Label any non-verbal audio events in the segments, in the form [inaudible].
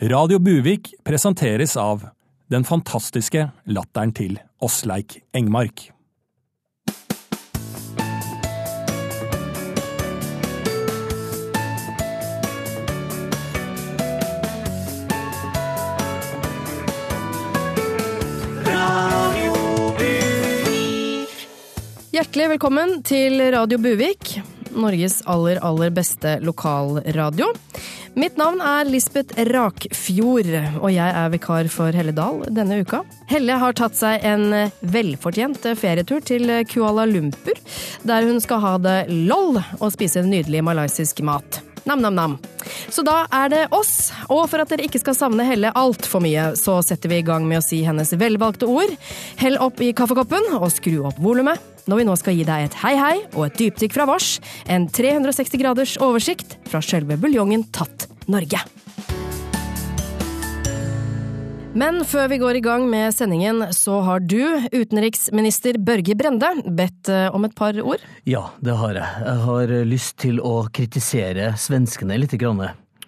Radio Buvik presenteres av den fantastiske latteren til Åsleik Engmark. Hjertelig velkommen til Radio Buvik, Norges aller, aller beste lokalradio. Mitt navn er Lisbeth Rakfjord, og jeg er vikar for Helle Dahl denne uka. Helle har tatt seg en velfortjent ferietur til Kuala Lumpur, der hun skal ha det lol og spise nydelig malaysisk mat. Nam-nam-nam. Så da er det oss, og for at dere ikke skal savne Helle altfor mye, så setter vi i gang med å si hennes velvalgte ord. Hell opp i kaffekoppen og skru opp volumet når vi nå skal gi deg et hei hei og et dypdykk fra vårs, en 360 graders oversikt fra sjølve buljongen Tatt Norge. Men før vi går i gang med sendingen, så har du, utenriksminister Børge Brende, bedt eh, om et par ord? Ja, det har jeg. Jeg har lyst til å kritisere svenskene litt. Grann.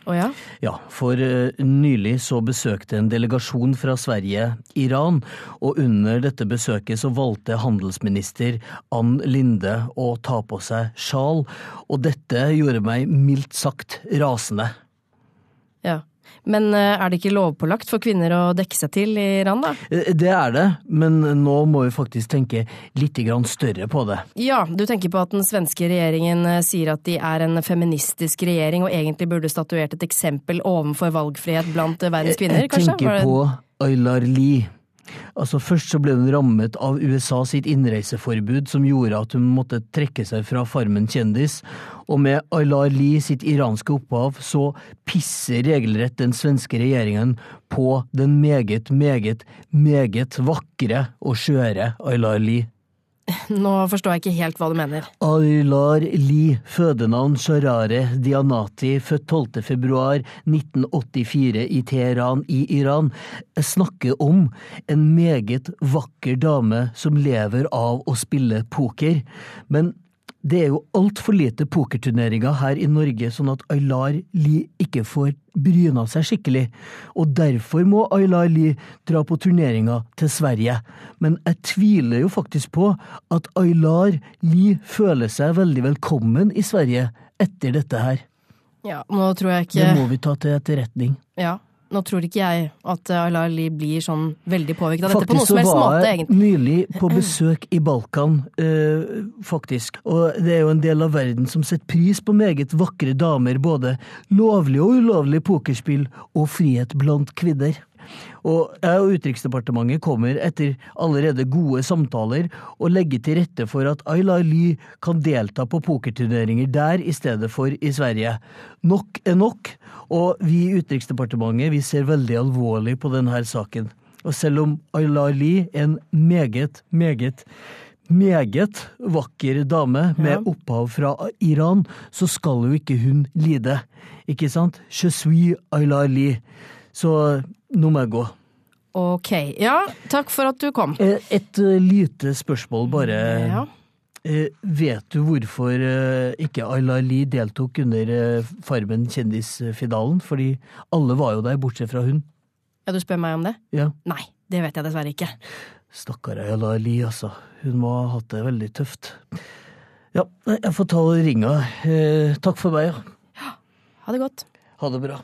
Å ja? Ja, for uh, nylig så besøkte en delegasjon fra Sverige Iran, og under dette besøket så valgte handelsminister Ann Linde å ta på seg sjal, og dette gjorde meg mildt sagt rasende. Ja. Men eh, er det ikke lovpålagt for kvinner å dekke seg til i Iran, da? Eh, Det er det, men nå må vi faktisk tenke litt større på det. Ja, du tenker på at den svenske regjeringen eh, sier at de er en feministisk regjering, og egentlig burde statuert et eksempel overfor valgfrihet blant verdens kvinner, Jeg tenker på Aylar Lie. Altså Først så ble hun rammet av USA sitt innreiseforbud, som gjorde at hun måtte trekke seg fra Farmen kjendis. Og med Aylar Lie sitt iranske opphav, så pisser regelrett den svenske regjeringen på den meget, meget, meget vakre og skjøre Aylar Lie. [laughs] Nå forstår jeg ikke helt hva du mener. Aylar Lie, fødenavn Sharare Dianati, født 12. februar 1984 i Teheran i Iran, snakker om en meget vakker dame som lever av å spille poker. Men det er jo altfor lite pokerturneringer her i Norge, sånn at Aylar Lie ikke får bryna seg skikkelig, og derfor må Aylar Lie dra på turneringer til Sverige. Men jeg tviler jo faktisk på at Aylar Lie føler seg veldig velkommen i Sverige etter dette her. Ja, nå tror jeg ikke Det må vi ta til etterretning. Ja, nå tror ikke jeg at Aylar Lie blir sånn veldig påvirket av dette på Faktisk noen så som helst var jeg nylig på besøk i Balkan, eh, faktisk. Og det er jo en del av verden som setter pris på meget vakre damer, både lovlig og ulovlig pokerspill og frihet blant kvinner. Og jeg og Utenriksdepartementet kommer etter allerede gode samtaler å legge til rette for at Ayla Ly kan delta på pokerturneringer der i stedet for i Sverige. Nok er nok, og vi i Utenriksdepartementet vi ser veldig alvorlig på denne saken. Og selv om Ayla Ly er en meget, meget meget vakker dame med opphav fra Iran, så skal jo ikke hun lide. Ikke sant? Je suis Ayla Ly. Så nå må jeg gå. Ok, ja, takk for at du kom. Eh, Et eh, lite spørsmål bare. Ja. Eh, Vet du hvorfor ikke Ayla Li deltok under Farmen kjendisfinalen? Fordi alle var jo der, bortsett fra hun. ja, du spør meg om det? Ja. Nei, det vet jeg dessverre ikke. Stakkar Ayla Li, altså. Hun må ha hatt det veldig tøft. Ja, jeg får ta og ringe. Takk for meg, ja. ja. Ha det godt. Ha det bra.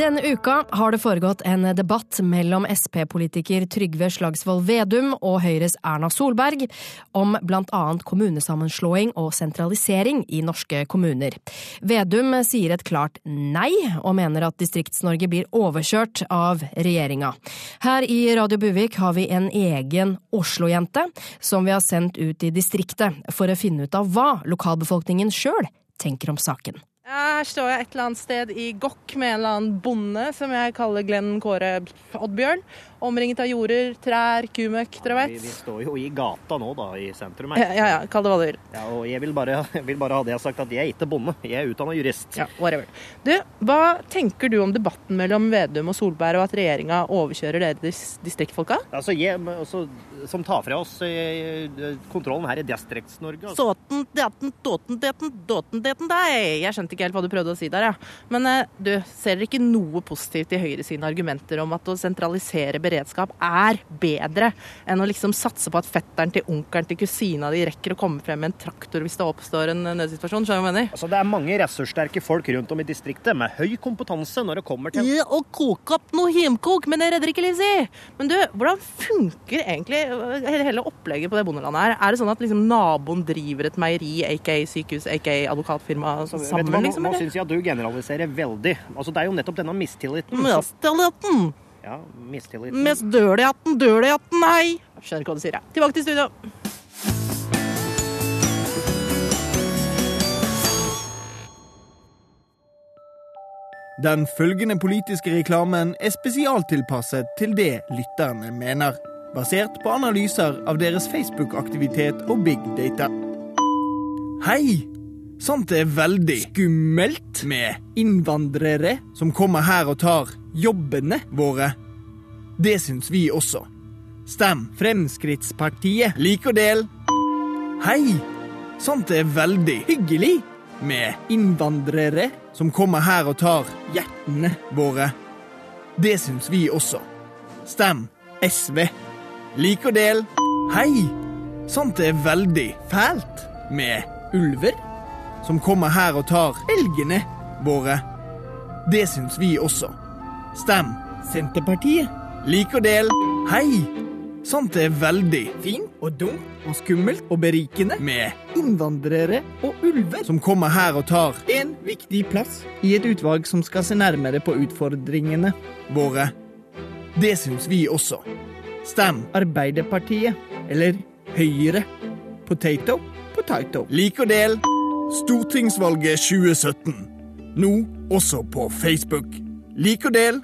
Denne uka har det foregått en debatt mellom Sp-politiker Trygve Slagsvold Vedum og Høyres Erna Solberg om annet kommunesammenslåing og sentralisering i norske kommuner. Vedum sier et klart nei, og mener at Distrikts-Norge blir overkjørt av regjeringa. Her i Radio Buvik har vi en egen Oslo-jente som vi har sendt ut i distriktet for å finne ut av hva lokalbefolkningen sjøl tenker om saken. Her står jeg et eller annet sted i Gokk med en eller annen bonde som jeg kaller Glenn Kåre Oddbjørn. Omringet av jorder, trær, kumøkk, dere Vi, vet. vi står jo i gata nå, da, i sentrum Ja, her. ja, ja, kall det hva du vil. Ja, og jeg vil bare, [laughs] jeg vil bare ha det sagt at jeg er ikke bonde. Jeg er utdanna jurist. Ja, whatever. Du, hva tenker du om debatten mellom Vedum og Solberg, og at regjeringa overkjører dere dis distriktfolka? Altså, jeg, altså, som tar fra oss eh, kontrollen her i Distrikts-Norge. Altså. Såten, daten, dåten, deten, dåten, deten, deg. Jeg skjønte ikke helt hva du prøvde å si der, ja. Men eh, du, ser dere ikke noe positivt i Høyre sine argumenter om at å sentralisere beredskap er bedre enn å liksom satse på at fetteren til onkelen til kusina di rekker å komme frem med en traktor hvis det oppstår en eh, nødsituasjon? Skjønner du hva jeg mener? Altså, det er mange ressurssterke folk rundt om i distriktet med høy kompetanse når det kommer til Ja, å koke opp noe hjemkok, men det redder ikke liv, si! Men du, hvordan funker egentlig øh, hele opplegget på det bondelandet her? Er det sånn at liksom naboen driver et meieri, aka sykehus, aka advokatfirma Vet du hva, sammen, nå, liksom? nå syns jeg at du generaliserer veldig. Altså, det er jo nettopp denne mistilliten. Mistilliten! Ja, mistilliten. Mest i hatten, nei! Jeg skjønner ikke hva du sier, jeg. Tilbake til studio. Den følgende politiske reklamen er spesialtilpasset til det lytterne mener, basert på analyser av deres Facebook-aktivitet og big data. Hei! Sant det er veldig skummelt med innvandrere som kommer her og tar jobbene våre. Det syns vi også. Stem Fremskrittspartiet. Lik og del. Hei! Sant det er veldig hyggelig med innvandrere som kommer her og tar hjertene våre. Det syns vi også. Stem SV. Lik og del. Hei! Sant det er veldig fælt med ulver som kommer her og tar elgene våre. Det syns vi også. Stem Senterpartiet. Lik og del. Hei! Det er veldig fint og dumt og skummelt og berikende med innvandrere og ulver som kommer her og tar en viktig plass i et utvalg som skal se nærmere på utfordringene våre. Det syns vi også. Stem Arbeiderpartiet eller Høyre. Potato, potato. Lik og del Stortingsvalget 2017. Nå også på Facebook. Lik og del.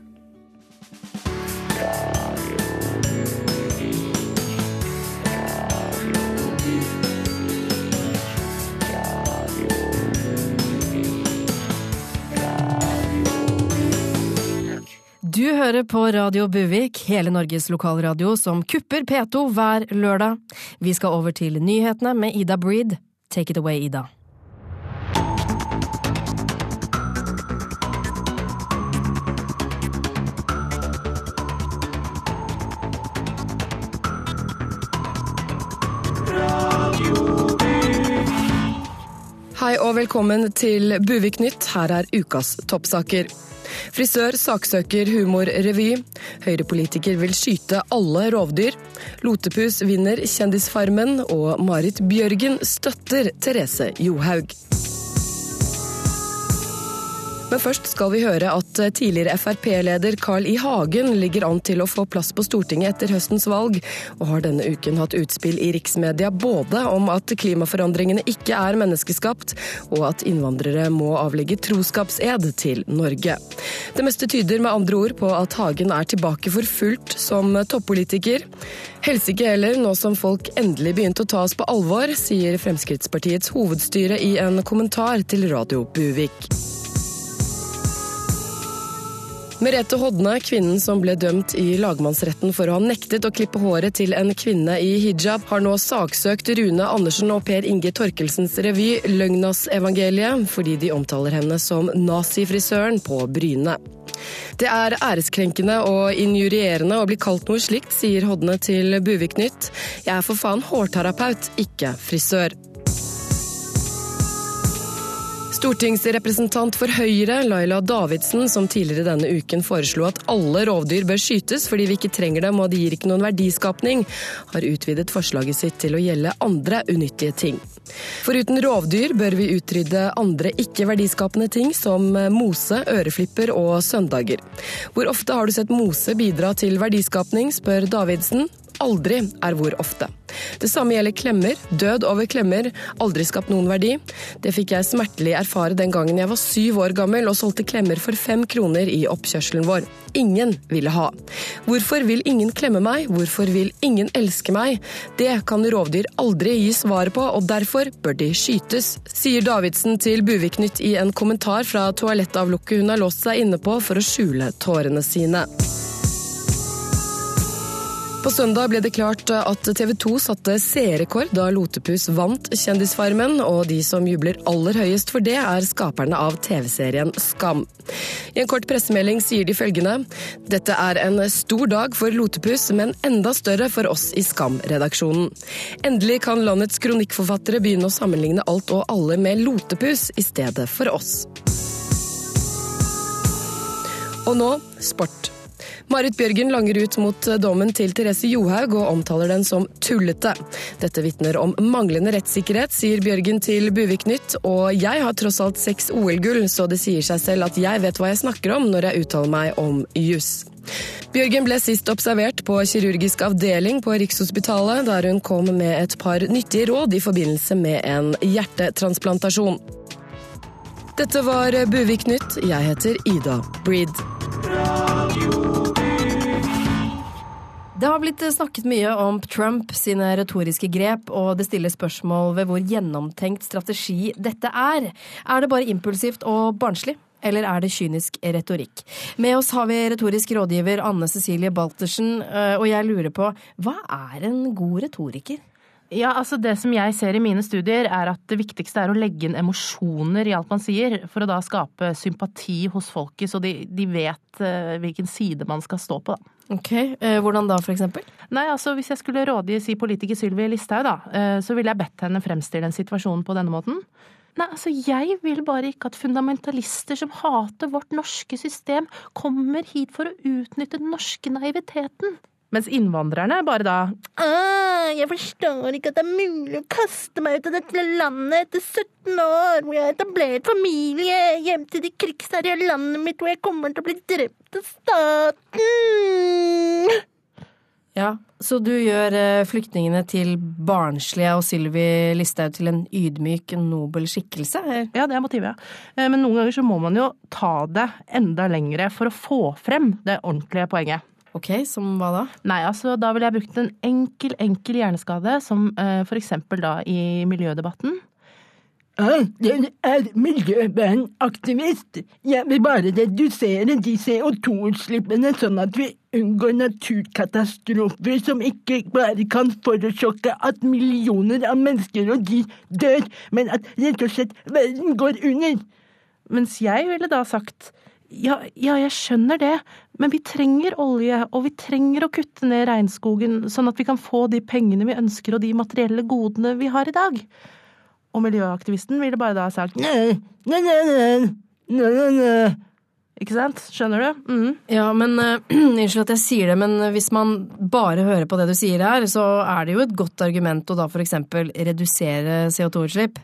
Du hører på Radio Buvik, hele Norges lokalradio som kupper P2 hver lørdag. Vi skal over til nyhetene med Ida Breed. Take it away, Ida. Hei og velkommen til Buvik Nytt. Her er ukas toppsaker. Frisør saksøker humorrevy. Høyrepolitiker vil skyte alle rovdyr. Lotepus vinner Kjendisfarmen, og Marit Bjørgen støtter Therese Johaug. Men først skal vi høre at tidligere Frp-leder Carl I. Hagen ligger an til å få plass på Stortinget etter høstens valg, og har denne uken hatt utspill i riksmedia både om at klimaforandringene ikke er menneskeskapt, og at innvandrere må avlegge troskapsed til Norge. Det meste tyder med andre ord på at Hagen er tilbake for fullt som toppolitiker. Helsike heller, nå som folk endelig begynte å ta oss på alvor, sier Fremskrittspartiets hovedstyre i en kommentar til Radio Buvik. Merete Hodne, kvinnen som ble dømt i lagmannsretten for å ha nektet å klippe håret til en kvinne i hijab, har nå saksøkt Rune Andersen og Per Inge Torkelsens revy Løgnas-evangeliet, fordi de omtaler henne som nazifrisøren på Bryne. Det er æreskrenkende og injurierende å bli kalt noe slikt, sier Hodne til Buvik Nytt. Jeg er for faen hårterapeut, ikke frisør. Stortingsrepresentant for Høyre, Laila Davidsen, som tidligere denne uken foreslo at alle rovdyr bør skytes fordi vi ikke trenger dem og de gir ikke noen verdiskapning, har utvidet forslaget sitt til å gjelde andre unyttige ting. Foruten rovdyr bør vi utrydde andre ikke-verdiskapende ting som mose, øreflipper og søndager. Hvor ofte har du sett mose bidra til verdiskapning, spør Davidsen. Aldri er hvor ofte. Det samme gjelder klemmer. Død over klemmer. Aldri skapt noen verdi. Det fikk jeg smertelig erfare den gangen jeg var syv år gammel og solgte klemmer for fem kroner i oppkjørselen vår. Ingen ville ha. Hvorfor vil ingen klemme meg? Hvorfor vil ingen elske meg? Det kan rovdyr aldri gi svaret på, og derfor bør de skytes, sier Davidsen til Buviknytt i en kommentar fra toalettavlukket hun har låst seg inne på for å skjule tårene sine. På søndag ble det klart at TV 2 satte seerrekord da Lotepus vant Kjendisfarmen, og de som jubler aller høyest for det, er skaperne av TV-serien Skam. I en kort pressemelding sier de følgende Dette er en stor dag for Lotepus, men enda større for oss i Skam-redaksjonen. Endelig kan landets kronikkforfattere begynne å sammenligne alt og alle med Lotepus i stedet for oss. Og nå sport. Marit Bjørgen langer ut mot dommen til Therese Johaug og omtaler den som tullete. Dette vitner om manglende rettssikkerhet, sier Bjørgen til Buvik Nytt. og jeg har tross alt seks OL-gull, så det sier seg selv at jeg vet hva jeg snakker om når jeg uttaler meg om juss. Bjørgen ble sist observert på kirurgisk avdeling på Rikshospitalet, der hun kom med et par nyttige råd i forbindelse med en hjertetransplantasjon. Dette var Buvik Nytt. Jeg heter Ida Breed. Det har blitt snakket mye om Trump sine retoriske grep, og det stiller spørsmål ved hvor gjennomtenkt strategi dette er. Er det bare impulsivt og barnslig? Eller er det kynisk retorikk? Med oss har vi retorisk rådgiver Anne Cecilie Baltersen, og jeg lurer på hva er en god retoriker? Ja, altså Det som jeg ser i mine studier, er at det viktigste er å legge inn emosjoner i alt man sier, for å da skape sympati hos folket, så de, de vet uh, hvilken side man skal stå på. da. Ok, uh, Hvordan da, for eksempel? Nei, altså Hvis jeg skulle rådgi si politiker Sylvi Listhaug, da, uh, så ville jeg bedt henne fremstille en situasjon på denne måten. Nei, altså Jeg vil bare ikke at fundamentalister som hater vårt norske system, kommer hit for å utnytte den norske naiviteten. Mens innvandrerne bare da Jeg forstår ikke at det er mulig å kaste meg ut av dette landet etter 17 år, hvor jeg har etablert familie, hjem til det krigsherja landet mitt, hvor jeg kommer til å bli drept av staten. Ja, Så du gjør flyktningene til barnslige og Sylvi Listhaug til en ydmyk, nobel skikkelse? Ja, det er motivet. Men noen ganger så må man jo ta det enda lengre for å få frem det ordentlige poenget. Ok, Som hva da? Nei, altså Da ville jeg brukt en enkel, enkel hjerneskade, som uh, for eksempel da i miljødebatten. Jeg er miljøvernaktivist. Jeg vil bare redusere de CO2-utslippene sånn at vi unngår naturkatastrofer som ikke bare kan forårsake at millioner av mennesker og dyr dør, men at rett og slett verden går under. Mens jeg ville da sagt ja, ja, jeg skjønner det, men vi trenger olje, og vi trenger å kutte ned regnskogen, sånn at vi kan få de pengene vi ønsker og de materielle godene vi har i dag. Og miljøaktivisten ville bare da ha sagt nei, nei, nei, nei, nei, nei, nei. Ikke sant? Skjønner du? Mm. Ja, men [clears throat] Unnskyld uh, at jeg sier det, men hvis man bare hører på det du sier her, så er det jo et godt argument å da for eksempel redusere CO2-utslipp.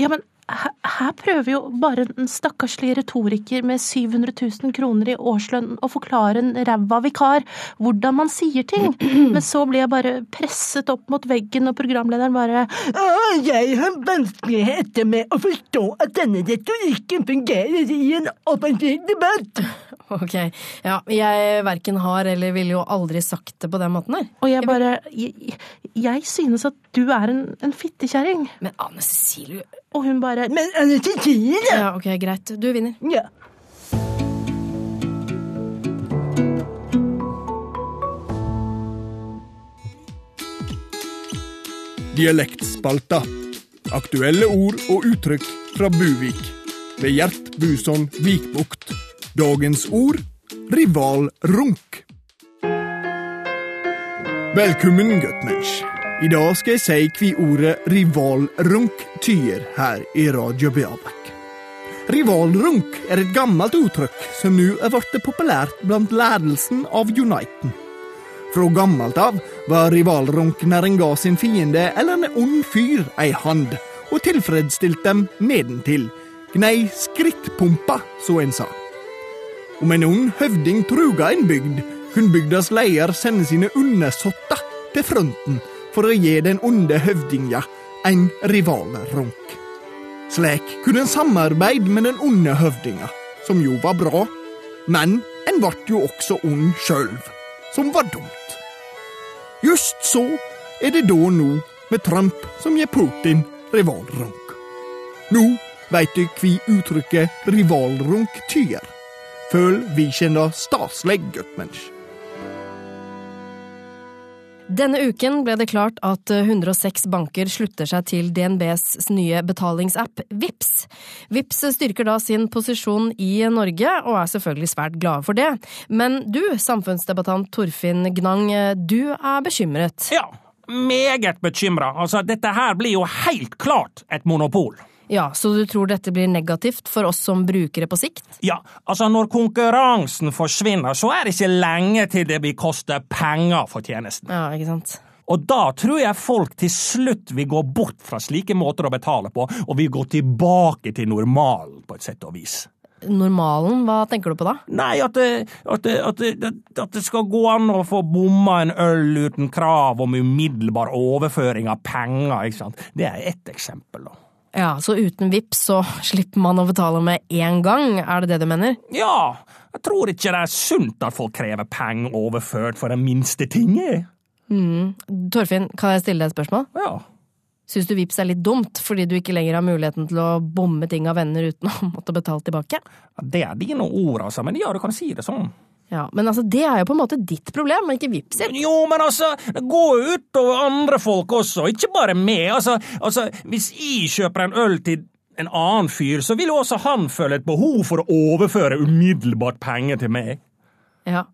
Ja, men her prøver jo bare en stakkarslig retoriker med 700 000 kroner i årslønn å forklare en ræva vikar hvordan man sier ting, [clears throat] men så blir jeg bare presset opp mot veggen, og programlederen bare Jeg har vanskeligheter med å forstå at denne retorikken fungerer i en offentlig debatt. Ok, ja, jeg verken har eller ville jo aldri sagt det på den måten her. Og jeg bare Jeg, jeg synes at du er en, en fittekjerring. Men Anne Cecilie Og hun bare Men! Ja, ok, greit. Du vinner. Ja. Dialektspalta. Aktuelle ord og uttrykk fra Buvik. Ved Gjert Buson Vikbukt. Dagens ord rivalrunk. Velkommen, Gutmensch. I dag skal jeg si hva ordet rivalrunk tyder her i Radio Beabek. Rivalrunk er et gammelt uttrykk som nå er blitt populært blant ledelsen av Uniten. Fra gammelt av var rivalrunk når en ga sin fiende eller en ond fyr ei hand, og tilfredsstilte dem nedentil. Gnei skrittpumpa, så en sa. Om en ond høvding truga en bygd, kunne bygdas leder sende sine undersåtter til fronten for å gi den onde høvdinga en rivalrunk. Slik kunne en samarbeide med den onde høvdinga, som jo var bra, men en ble jo også ond sjøl, som var dumt. Just så er det da nå med Trump som gir Putin rivalrunk. Nå veit du hva uttrykket rivalrunk tyder. Føl vi kjenner staselig godt, mensch. Denne uken ble det klart at 106 banker slutter seg til DNBs nye betalingsapp VIPS. VIPS styrker da sin posisjon i Norge, og er selvfølgelig svært glade for det. Men du, samfunnsdebattant Torfinn Gnang, du er bekymret. Ja, meget bekymra. Altså, dette her blir jo helt klart et monopol. Ja, Så du tror dette blir negativt for oss som brukere på sikt? Ja, altså når konkurransen forsvinner, så er det ikke lenge til det vil koste penger for tjenesten. Ja, ikke sant? Og da tror jeg folk til slutt vil gå bort fra slike måter å betale på, og vil gå tilbake til normalen, på et sett og vis. Normalen, hva tenker du på da? Nei, at det, at, det, at, det, at det, skal gå an å få bomma en øl uten krav om umiddelbar overføring av penger, ikke sant. Det er ett eksempel, da. Ja, Så uten VIPs så slipper man å betale med én gang, er det det du mener? Ja, jeg tror ikke det er sunt at folk krever penger overført for den minste ting. Mm. Torfinn, kan jeg stille deg et spørsmål? Ja. Syns du VIPs er litt dumt, fordi du ikke lenger har muligheten til å bomme ting av venner uten å [laughs] måtte betale tilbake? Det er dine ord, altså, men ja, du kan si det sånn. Ja, Men altså, det er jo på en måte ditt problem, og ikke Vipps sitt. Jo, men altså, jo utover andre folk også, ikke bare meg. Altså, altså, hvis jeg kjøper en øl til en annen fyr, så vil jo også han føle et behov for å overføre umiddelbart penger til meg. Ja,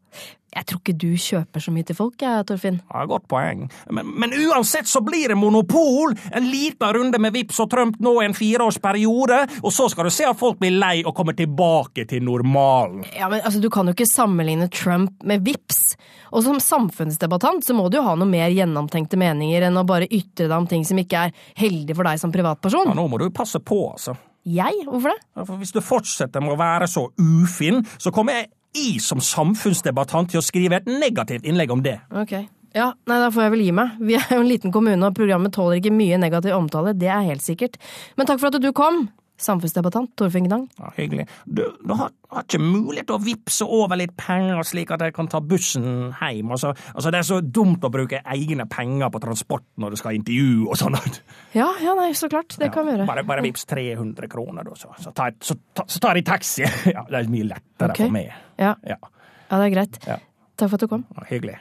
jeg tror ikke du kjøper så mye til folk, jeg, Torfinn. Ja, Godt poeng. Men, men, uansett så blir det monopol! En liten runde med Vips og Trump nå i en fireårsperiode, og så skal du se at folk blir lei og kommer tilbake til normalen. Ja, men altså, Du kan jo ikke sammenligne Trump med Vips. Og som samfunnsdebattant så må du jo ha noe mer gjennomtenkte meninger enn å bare ytre deg om ting som ikke er heldig for deg som privatperson. Ja, Nå må du passe på, altså. Jeg? Hvorfor det? Ja, for Hvis du fortsetter med å være så ufin, så kommer jeg jeg som samfunnsdebattant til å skrive et negativt innlegg om det. Ok. Ja, nei, da får jeg vel gi meg. Vi er jo en liten kommune, og programmet tåler ikke mye negativ omtale, det er helt sikkert. Men takk for at du kom, samfunnsdebattant Torfinn Gnang. Ja, hyggelig. Du, du har, har, ikke mulighet til å vippse over litt penger slik at jeg kan ta bussen hjem? Altså, altså, det er så dumt å bruke egne penger på transport når du skal intervjue og sånn. [laughs] Ja, ja, nei, så klart. Det ja, kan vi gjøre. Bare, bare vips 300 kroner, da, så, så, tar, så, så tar jeg taxi. [laughs] Ja, det er mye lettere okay. for meg. Ja. ja. det er greit. Takk for at du kom. hyggelig.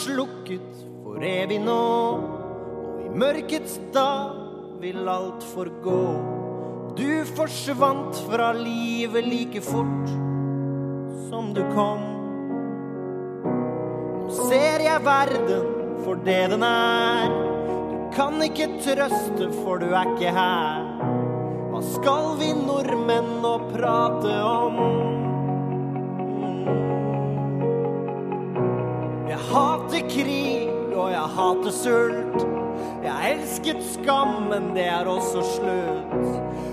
Slukket for evig nå. Og i mørkets dag vil alt forgå. Du forsvant fra livet like fort som du kom. Nå ser jeg verden for det den er. Du kan ikke trøste, for du er ikke her. Hva skal vi nordmenn nå prate om? Hater krig, og jeg hater sult. Jeg elsket skam, men det er også slutt.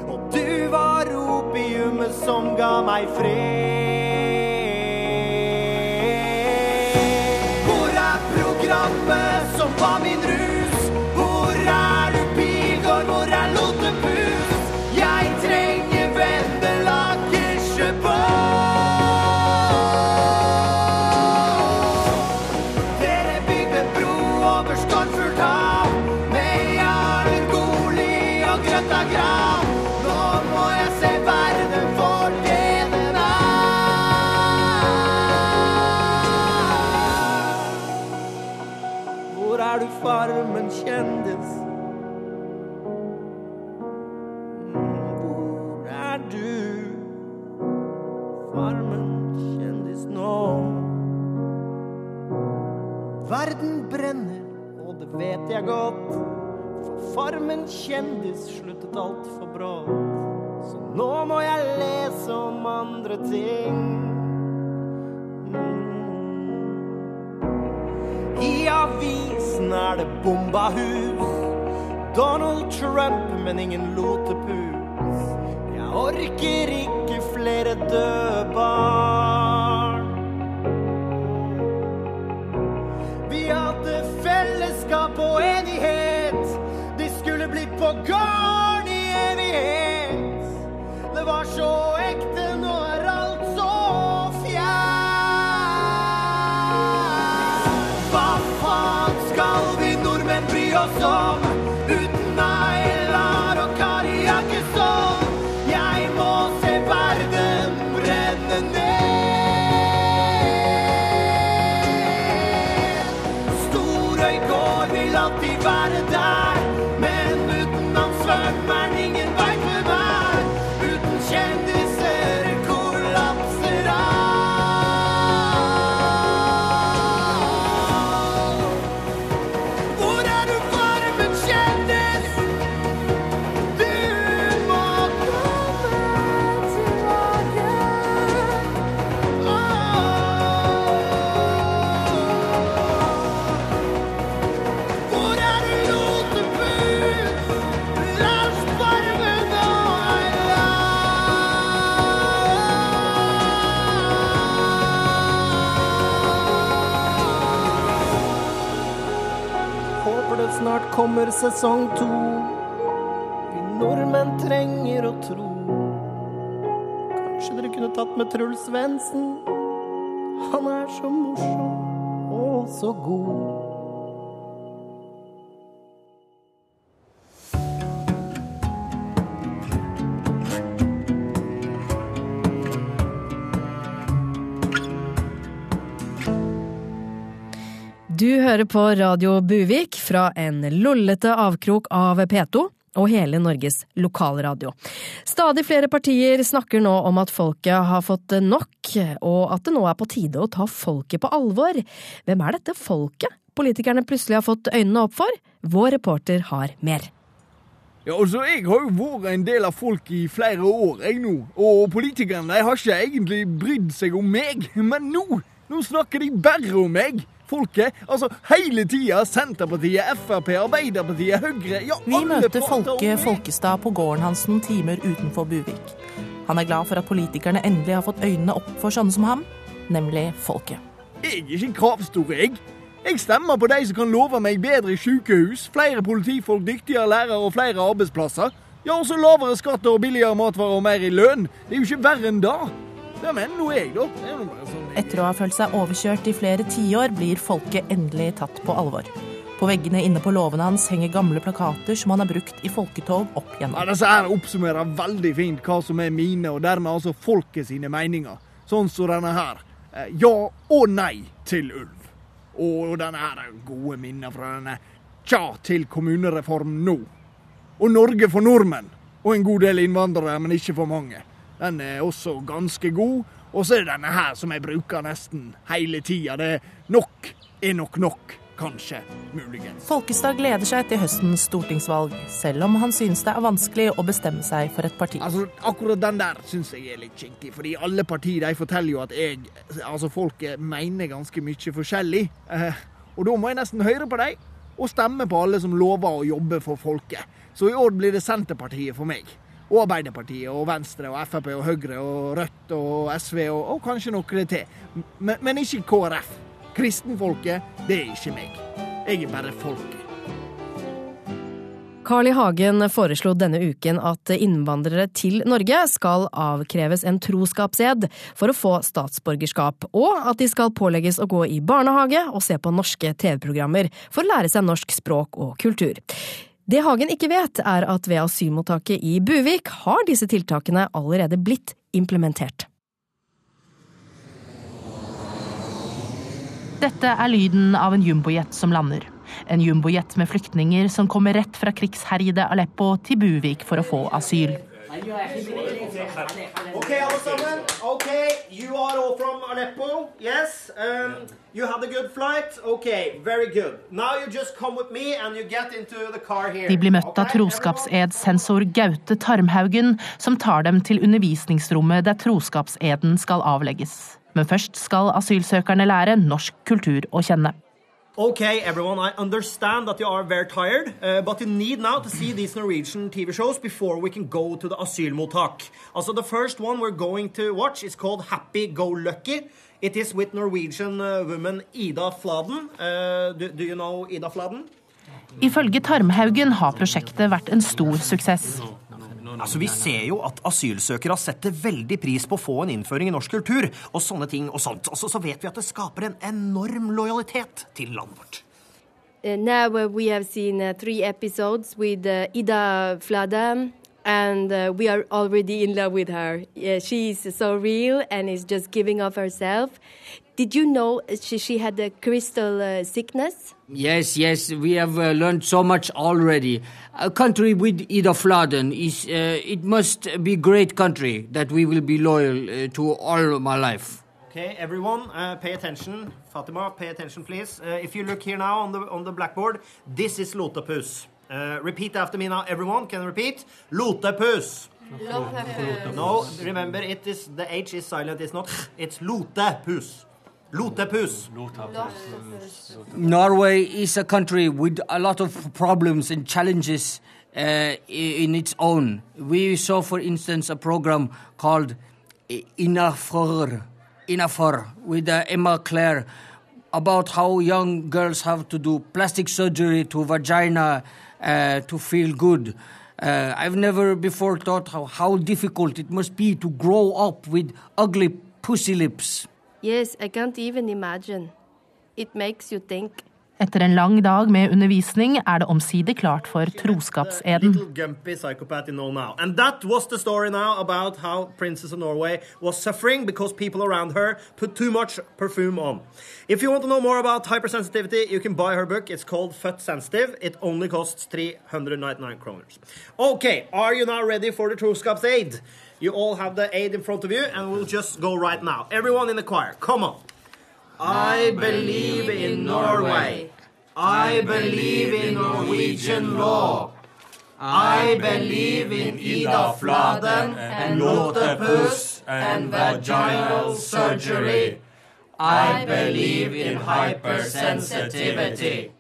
Og du var opiumet som ga meg fred. Jeg godt. For Farmen kjendis sluttet altfor brått. Så nå må jeg lese om andre ting. Mm. avisen er det bomba hus. Donald Trump, men ingen lotepus. Jeg orker ikke flere døde barn. Skulle bli på gården i evighet. Sesong to. Vi nordmenn trenger å tro. Kanskje dere kunne tatt med Truls Svendsen? Han er så morsom og så god. Du hører på Radio Buvik fra en lollete avkrok av P2 og hele Norges lokalradio. Stadig flere partier snakker nå om at folket har fått nok, og at det nå er på tide å ta folket på alvor. Hvem er dette folket politikerne plutselig har fått øynene opp for? Vår reporter har mer. Ja, altså, Jeg har jo vært en del av folk i flere år, jeg nå. Og politikerne de har ikke egentlig brydd seg om meg. Men nå, nå snakker de bare om meg. Folket. Altså hele tida. Senterpartiet, Frp, Arbeiderpartiet, Høyre ja, Vi alle møter prater Folke. Folkestad på gården hans noen timer utenfor Buvik. Han er glad for at politikerne endelig har fått øynene opp for sånne som ham, nemlig folket. Jeg er ikke en kravstor, jeg. Jeg stemmer på de som kan love meg bedre sykehus, flere politifolk, dyktigere lærere og flere arbeidsplasser. Ja, også lavere skatter og billigere matvarer og mer i lønn. Det er jo ikke verre enn. Det Etter å ha følt seg overkjørt i flere tiår, blir folket endelig tatt på alvor. På veggene inne på låvene hans henger gamle plakater som han har brukt i folketog opp Ja, igjennom. Disse her oppsummerer veldig fint hva som er mine, og dermed altså folket sine meninger. Sånn som denne her. Eh, Ja og nei til ulv. Og denne her er gode minner fra denne tja til kommunereform nå. Og Norge for nordmenn. Og en god del innvandrere, men ikke for mange. Den er også ganske god. Og så er det denne her som jeg bruker nesten hele tida. Det er nok er nok nok. Kanskje. Muligens. Folkestad gleder seg til høstens stortingsvalg, selv om han synes det er vanskelig å bestemme seg for et parti. Altså, Akkurat den der syns jeg er litt kinkig, fordi alle partier de forteller jo at jeg, altså folk mener ganske mye forskjellig. Eh, og da må jeg nesten høre på dem, og stemme på alle som lover å jobbe for folket. Så i år blir det Senterpartiet for meg. Og Arbeiderpartiet og Venstre og Frp og Høyre og Rødt og SV og, og kanskje noe til. Men, men ikke KrF. Kristenfolket, det er ikke meg. Jeg er bare folket. Carl I. Hagen foreslo denne uken at innvandrere til Norge skal avkreves en troskapsed for å få statsborgerskap, og at de skal pålegges å gå i barnehage og se på norske TV-programmer for å lære seg norsk språk og kultur. Det Hagen ikke vet, er at ved asylmottaket i Buvik har disse tiltakene allerede blitt implementert. Dette er lyden av en jumbojet som lander. En jumbojet med flyktninger som kommer rett fra krigsherjede Aleppo til Buvik for å få asyl. Ok, alle sammen. Ok, you are all from Aleppo. Yes. Um, you had a good flight. Ok, very good. Now you just come with me and you get into the car here. De blir møtt av troskapsedssensor Gaute Tarmhaugen, som tar dem til undervisningsrommet der troskapseden skal avlegges. Men først skal asylsøkerne lære norsk kultur å kjenne. Okay, everyone, I understand that you are very tired, uh, but you need now to see these Norwegian TV shows before we can go to the asylmottak. Also, the first one we're going to watch is called Happy Go Lucky. It is with Norwegian uh, woman Ida Fladen. Uh, do, do you know Ida Fladen? Ifølge Tarmhaugen har prosjektet vært en stor suksess. Altså, Vi ser jo at asylsøkere setter veldig pris på å få en innføring i norsk kultur. Og sånne ting og sånt. Og så, så vet vi at det skaper en enorm lojalitet til landet vårt. Uh, now uh, we have seen uh, three episodes with uh, Ida Flada, and uh, we are already in love with her. Yeah, she is so real and is just giving of herself. Did you know she, she had a crystal uh, sickness? Yes, yes, we have uh, learned so much already. A country with Ida Fladen is uh, it must be great country that we will be loyal uh, to all my life. Okay, everyone, uh, pay attention. Fatima, pay attention, please. Uh, if you look here now on the on the blackboard, this is Lotepus. Uh, repeat after me now, everyone. Can you repeat? Lotepus. No, remember it is the H is silent. It's not. It's Lotepus. Lotepus. Norway is a country with a lot of problems and challenges uh, in its own. We saw, for instance, a program called Innafor, Innafor with uh, Emma Clare about how young girls have to do plastic surgery to vagina uh, to feel good. Uh, I've never before thought how, how difficult it must be to grow up with ugly pussy lips. Yes, I can't even imagine. It makes you think. Etter en lang dag med undervisning er det omsider klart for troskapseden. Little gumpy psychopath you know now. And that was the story now about how Princess of Norway was suffering because people around her put too much perfume on. If you want to know more about hypersensitivity, you can buy her book. It's called Født Sensitive. It only costs 399 kroners. Okay, are you now ready for the troskapsaid? You all have the aid in front of you, and we'll just go right now. Everyone in the choir, come on. I believe in Norway. I believe in Norwegian law. I believe in Ida Fladen and Lotepus and vaginal surgery. I believe in hypersensitivity.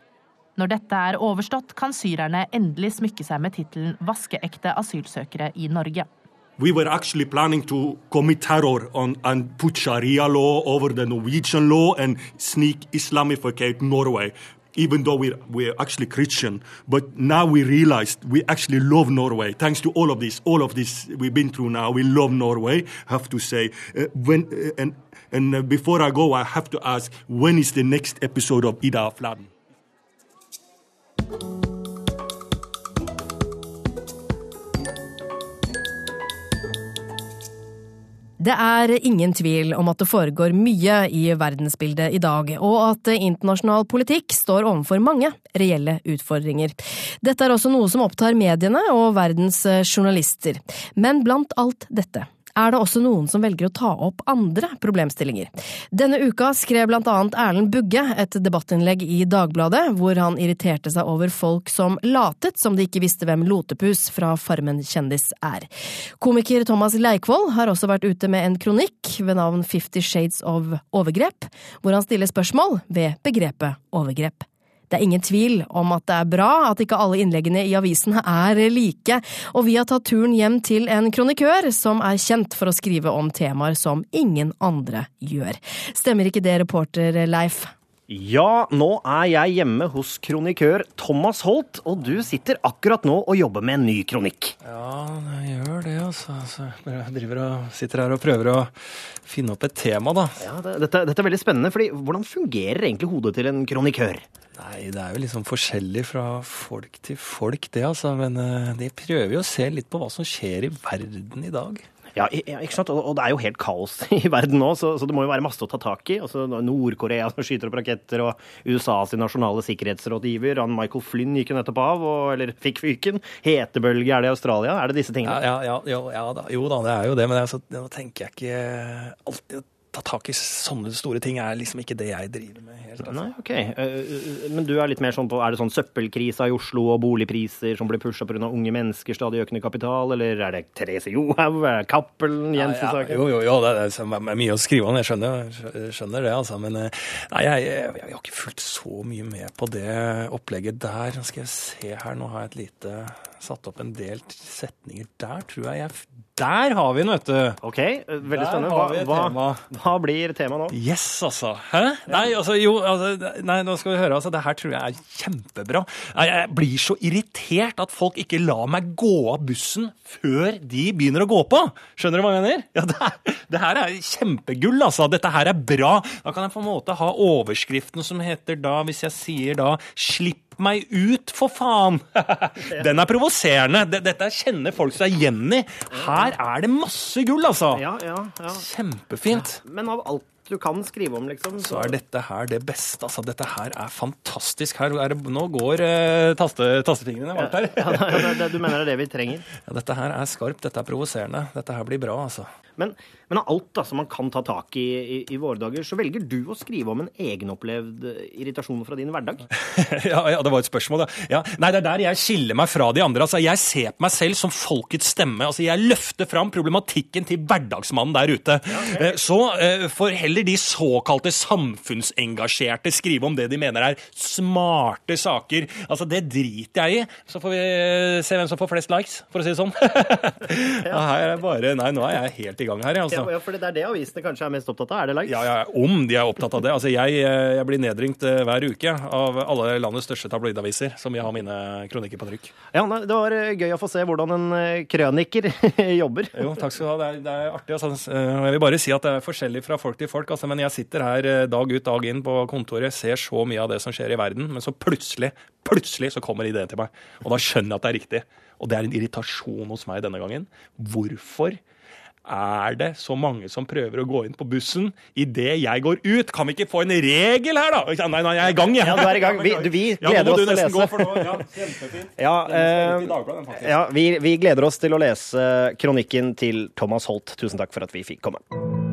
Når dette er overstått, kan syrerne endelig smykke seg med tittelen 'vaskeekte asylsøkere i Norge'. We were actually planning to commit terror on, and put Sharia law over the Norwegian law and sneak Islamificate Norway, even though we're, we're actually Christian. But now we realized we actually love Norway. Thanks to all of this, all of this we've been through now, we love Norway, have to say. Uh, when, uh, and and uh, before I go, I have to ask, when is the next episode of Ida Fladen? Det er ingen tvil om at det foregår mye i verdensbildet i dag, og at internasjonal politikk står overfor mange reelle utfordringer. Dette er også noe som opptar mediene og verdens journalister. Men blant alt dette er det også noen som velger å ta opp andre problemstillinger. Denne uka skrev blant annet Erlend Bugge et debattinnlegg i Dagbladet, hvor han irriterte seg over folk som latet som de ikke visste hvem Lotepus fra Farmen kjendis er. Komiker Thomas Leikvoll har også vært ute med en kronikk ved navn Fifty Shades of Overgrep, hvor han stiller spørsmål ved begrepet overgrep. Det er ingen tvil om at det er bra at ikke alle innleggene i avisene er like, og vi har tatt turen hjem til en kronikør som er kjent for å skrive om temaer som ingen andre gjør. Stemmer ikke det, reporter Leif? Ja, nå er jeg hjemme hos kronikør Thomas Holt, og du sitter akkurat nå og jobber med en ny kronikk. Ja, jeg gjør det, altså. altså jeg driver og sitter her og prøver å finne opp et tema, da. Ja, det, dette, dette er veldig spennende, fordi hvordan fungerer egentlig hodet til en kronikør? Nei, det er jo liksom forskjellig fra folk til folk, det, altså. Men uh, de prøver jo å se litt på hva som skjer i verden i dag. Ja, ikke sant? Og, det er jo helt kaos [laughs] i verden nå, så, det må jo være masse å ta tak i. Altså, Nord-Korea som skyter opp raketter, og USAs nasjonale sikkerhetsrådgiver, han Michael Flynn gikk jo nettopp av, og, eller fikk fyken. Hetebølge er det i Australia? Er det disse tingene? Ja, ja, ja, ja da. Jo da, det er jo det, men nå tenker jeg ikke alltid ta tak i sånne store ting er liksom ikke det jeg driver med helt. Altså. Nei, ok. Eh, Men du er litt mer sånn på Er det sånn søppelkrisa i Oslo og boligpriser som blir pusha pga. unge mennesker, stadig økende kapital, eller er det Therese Johaug, er det Cappelen, Ja, Jensen-saken? jo, jo, jo, det er, det er mye å skrive om, jeg skjønner, skjønner det, altså. Men eh, nei, jeg, jeg, jeg har ikke fulgt så mye med på det opplegget der. Skal jeg se her, nå har jeg et lite Satt opp en del setninger der, tror jeg jeg Der har vi den, vet du! Ok, eh, veldig spennende. Hva, hva, tema. hva blir temaet nå? Yes, altså. Hæ? Nei, altså, jo, altså, nei, nå skal vi høre. Altså, det her tror jeg er kjempebra. Jeg blir så irritert at folk ikke lar meg gå av bussen før de begynner å gå på. Skjønner du hva jeg mener? Ja, det, er, det her er kjempegull, altså. Dette her er bra. Da kan jeg på en måte ha overskriften som heter da, hvis jeg sier da 'Slipp meg ut, for faen'. [laughs] Den er provoserende. Dette kjenner folk seg igjen i. Her er det masse gull, altså. Ja, ja, ja. Kjempefint. Men av alt du kan skrive om, liksom Så er dette her det beste. Altså, dette her er fantastisk. Her er det, nå går eh, taste, tastefingrene varmt her. Ja, det, det, du mener det er det vi trenger? [laughs] Ja, dette her er skarpt, dette er provoserende. Dette her blir bra, altså. Men, men av alt da, som man kan ta tak i, i i våre dager, så velger du å skrive om en egenopplevd eh, irritasjon fra din hverdag. [laughs] ja, ja, det var et spørsmål, da. Ja, nei, det er der jeg skiller meg fra de andre. Altså, jeg ser på meg selv som folkets stemme. Altså, jeg løfter fram problematikken til hverdagsmannen der ute. Eh, Så uh, får heller de såkalte samfunnsengasjerte skrive om det de mener er smarte saker. Altså, det driter jeg i. Så får vi se hvem som får flest likes, for å si det sånn. [laughs] ja, er bare, nei, nå er jeg helt i gang her, altså. Ja, for det er det avisene kanskje er mest opptatt av? Er det likes? Ja, ja, om de er opptatt av det. Altså, jeg, jeg blir nedringt eh, hver uke av alle landets største tabloidaviser, som jeg har mine kronikker på trykk. Ja, Det var eh, gøy å få se hvordan en eh, krøniker [laughs] jobber. Jo, takk skal du ha. Det er, det er artig. Altså. Jeg vil bare si at det er forskjellig fra folk til folk. Altså. Men jeg sitter her dag ut, dag inn på kontoret, ser så mye av det som skjer i verden, men så plutselig, plutselig så kommer ideen til meg. Og da skjønner jeg at det er riktig. Og det er en irritasjon hos meg denne gangen. Hvorfor er det så mange som prøver å gå inn på bussen idet jeg går ut? Kan vi ikke få en regel her, da? Nei, nei, jeg er i gang, jeg. Ja, du er i gang. Vi, vi gleder oss til å gå, lese. for nå- ja, kjempefint. Ja, eh, ja vi, vi gleder oss til å lese kronikken til Thomas Holt. Tusen takk for at vi fikk komme.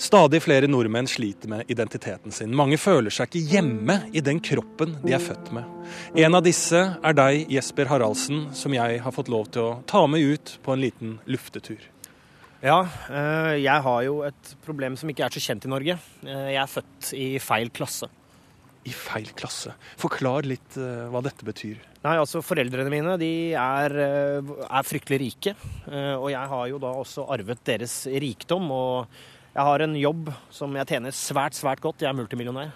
Stadig flere nordmenn sliter med identiteten sin. Mange føler seg ikke hjemme i den kroppen de er født med. En av disse er deg, Jesper Haraldsen, som jeg har fått lov til å ta med ut på en liten luftetur. Ja, eh, jeg har jo et problem som ikke er så kjent i Norge. Eh, Jeg er født i feil klasse. I feil klasse. Forklar litt eh, hva dette betyr. Nei, altså Foreldrene mine de er, er fryktelig rike, og jeg har jo da også arvet deres rikdom. Og jeg har en jobb som jeg tjener svært, svært godt. Jeg er multimillionær.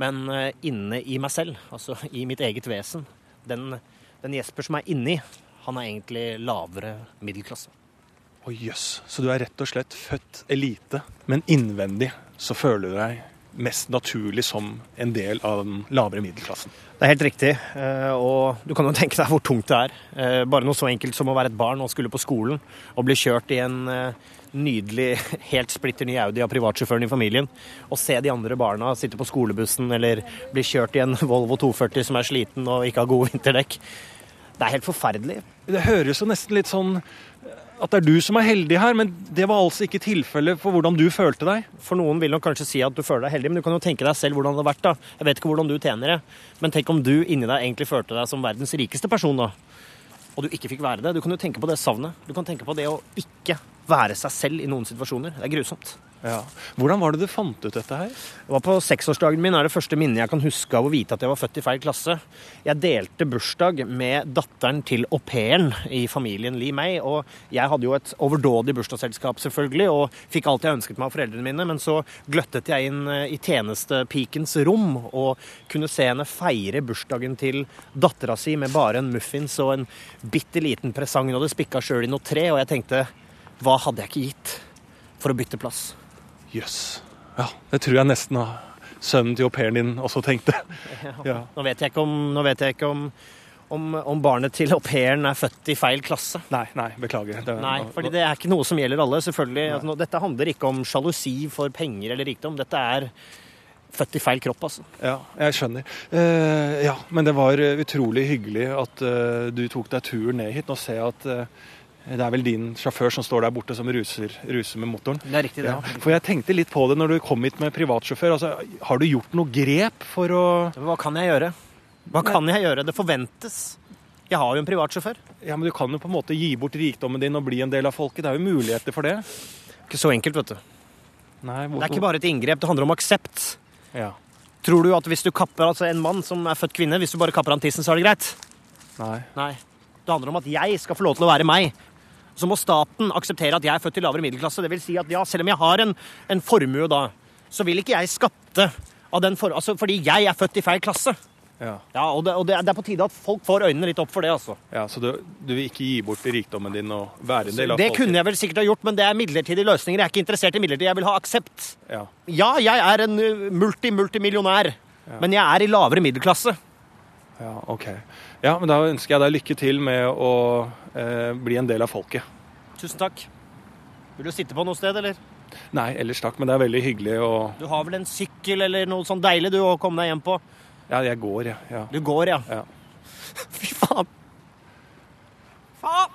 Men eh, inne i meg selv, altså i mitt eget vesen, den, den Jesper som er inni, han er egentlig lavere middelklasse. Å jøss, så du er rett og slett født elite, men innvendig så føler du deg mest naturlig som en del av den lavere middelklassen. Det er helt riktig, eh, og du kan jo tenke deg hvor tungt det er. Eh, Bare noe så enkelt som å være et barn og skulle på skolen og bli kjørt i en nydelig, [laughs] helt splitter ny Audi av privatsjåføren i familien, og se de andre barna sitte på skolebussen eller bli kjørt i en [laughs] Volvo 240 som er sliten og ikke har gode vinterdekk. Det er helt forferdelig. Det høres jo nesten litt sånn at det er du som er heldig her, men det var altså ikke tilfellet for hvordan du følte deg. For noen vil nok kanskje si at du føler deg heldig, men du kan jo tenke deg selv hvordan det hadde vært. da. Jeg vet ikke hvordan du tjener det, men tenk om du inni deg egentlig følte deg som verdens rikeste person, da. Og du ikke fikk være det. Du kan jo tenke på det savnet. Du kan tenke på det å ikke være seg selv i noen situasjoner. Det er grusomt. Ja. Hvordan var det du fant ut dette her? Det var På seksårsdagen min er det første minnet jeg kan huske av å vite at jeg var født i feil klasse. Jeg delte bursdag med datteren til au pairen i familien Li Mei. Og jeg hadde jo et overdådig bursdagsselskap, selvfølgelig, og fikk alt jeg ønsket meg av foreldrene mine. Men så gløttet jeg inn eh, i tjenestepikens rom og kunne se henne feire bursdagen til dattera si med bare en muffins og en bitte liten presang. Hun hadde spikka sjøl i noe tre, og jeg tenkte hva hadde jeg ikke gitt for å bytte plass? Jøss. Ja, det tror jeg nesten sønnen til au pairen din også tenkte. [laughs] Ja. Nå vet jeg ikke om, nå vet jeg ikke om, om, om barnet til au pairen er født i feil klasse. Nei, nei, beklager. Det, Nei, fordi det er ikke noe som gjelder alle. selvfølgelig. Altså, dette handler ikke om sjalusi for penger eller rikdom. Dette er født i feil kropp, altså. Ja, jeg skjønner. Eh, ja, men det var eh, utrolig hyggelig at eh, du tok deg turen ned hit. Nå ser jeg at eh, det er vel din sjåfør som står der borte som ruser, ruser med motoren. Det er riktig, det. Ja. For jeg tenkte litt på det når du kom hit med privatsjåfør. Altså, har du gjort noe grep for å Hva kan jeg gjøre? Hva kan jeg gjøre? Det forventes. Jeg har jo en privatsjåfør. Ja, men Du kan jo på en måte gi bort rikdommen din og bli en del av folket. Det er jo muligheter for det. Ikke så enkelt, vet du. Nei, hvor, Det er ikke bare et inngrep, det handler om aksept. Ja. Tror du at hvis du kapper altså en mann som er født kvinne, hvis du bare kapper han tissen, så er det greit? Nei. Nei. Det handler om at jeg skal få lov til å være meg. Så må staten akseptere at jeg er født i lavere middelklasse. Det vil si at ja, selv om jeg har en, en formue da, så vil ikke jeg skatte av den for, altså, fordi jeg er født i feil klasse. Ja. Ja, og, det, og det, er- på tide at folk får øynene litt opp for det, altså. ja, Så du, du vil ikke gi bort rikdommen din og være en del av Det folk. kunne jeg vel sikkert ha gjort, men det er midlertidige løsninger. Jeg er ikke interessert i midlertidig, jeg vil ha aksept. Ja. Ja, jeg er en uh, multi-multimillionær, men jeg er i lavere middelklasse. ja, ok. Ja, men Da ønsker jeg deg lykke til med å eh, bli en del av folket. Tusen takk. Vil du sitte på noe sted, eller? Nei, ellers takk, men det er veldig hyggelig å Du har vel en sykkel eller noe sånn deilig du å komme deg hjem på? Ja, jeg går, ja. Ja. Du går, ja. Ja. [laughs] Fy faen. faen.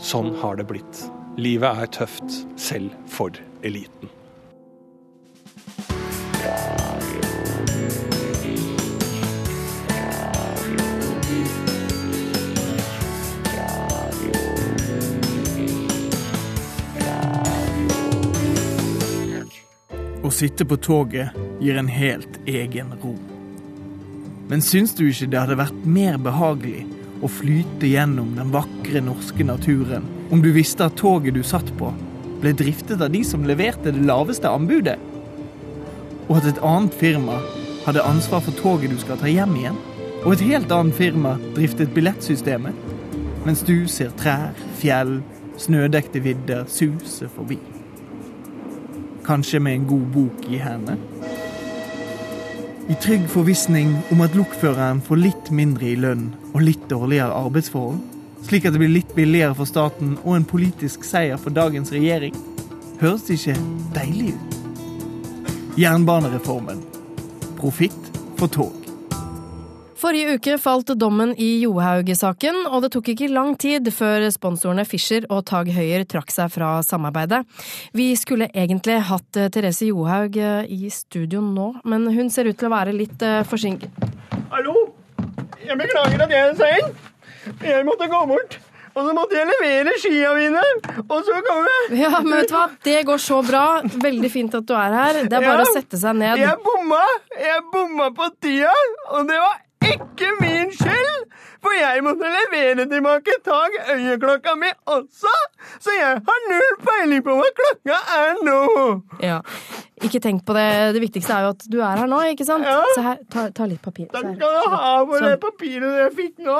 Sånn har det blitt. Livet er tøft, selv for eliten. Å sitte på toget gir en helt egen ro. Men syns du ikke det hadde vært mer behagelig å flyte gjennom den vakre norske naturen om du visste at toget du satt på, ble driftet av de som leverte det laveste anbudet? Og at et annet firma hadde ansvar for toget du skal ta hjem igjen? Og et helt annet firma driftet billettsystemet? Mens du ser trær, fjell, snødekte vidder suse forbi. Kanskje med en god bok i hendene. I trygg forvissning om at lokføreren får litt mindre i lønn og litt dårligere arbeidsforhold, slik at det blir litt billigere for staten og en politisk seier for dagens regjering. Høres det ikke deilig ut? Jernbanereformen. Profitt for tog. Forrige uke falt dommen i Johaug-saken, og det tok ikke lang tid før sponsorene Fischer og Tag Høyer trakk seg fra samarbeidet. Vi skulle egentlig hatt eh, Therese Johaug eh, i studio nå, men hun ser ut til å være litt eh, forsinket. Hallo? Jeg beklager at jeg er sein. Jeg måtte gå bort. Og så måtte jeg levere skia mine. Og så kom jeg. Ja, men vet du hva, det går så bra. Veldig fint at du er her. Det er bare Ja. å sette seg ned. Jeg bomma. Jeg bomma på tida. Og det var ikke min skyld. For jeg måtte levere tilbake tak øyeklokka mi også. Så jeg har null peiling på hva klokka er nå. Ja. Ikke tenk på det. Det viktigste er jo at du er her nå, ikke sant? Se her, ta, ta litt papir. Takk skal du ha for Sånn. det papiret jeg fikk nå.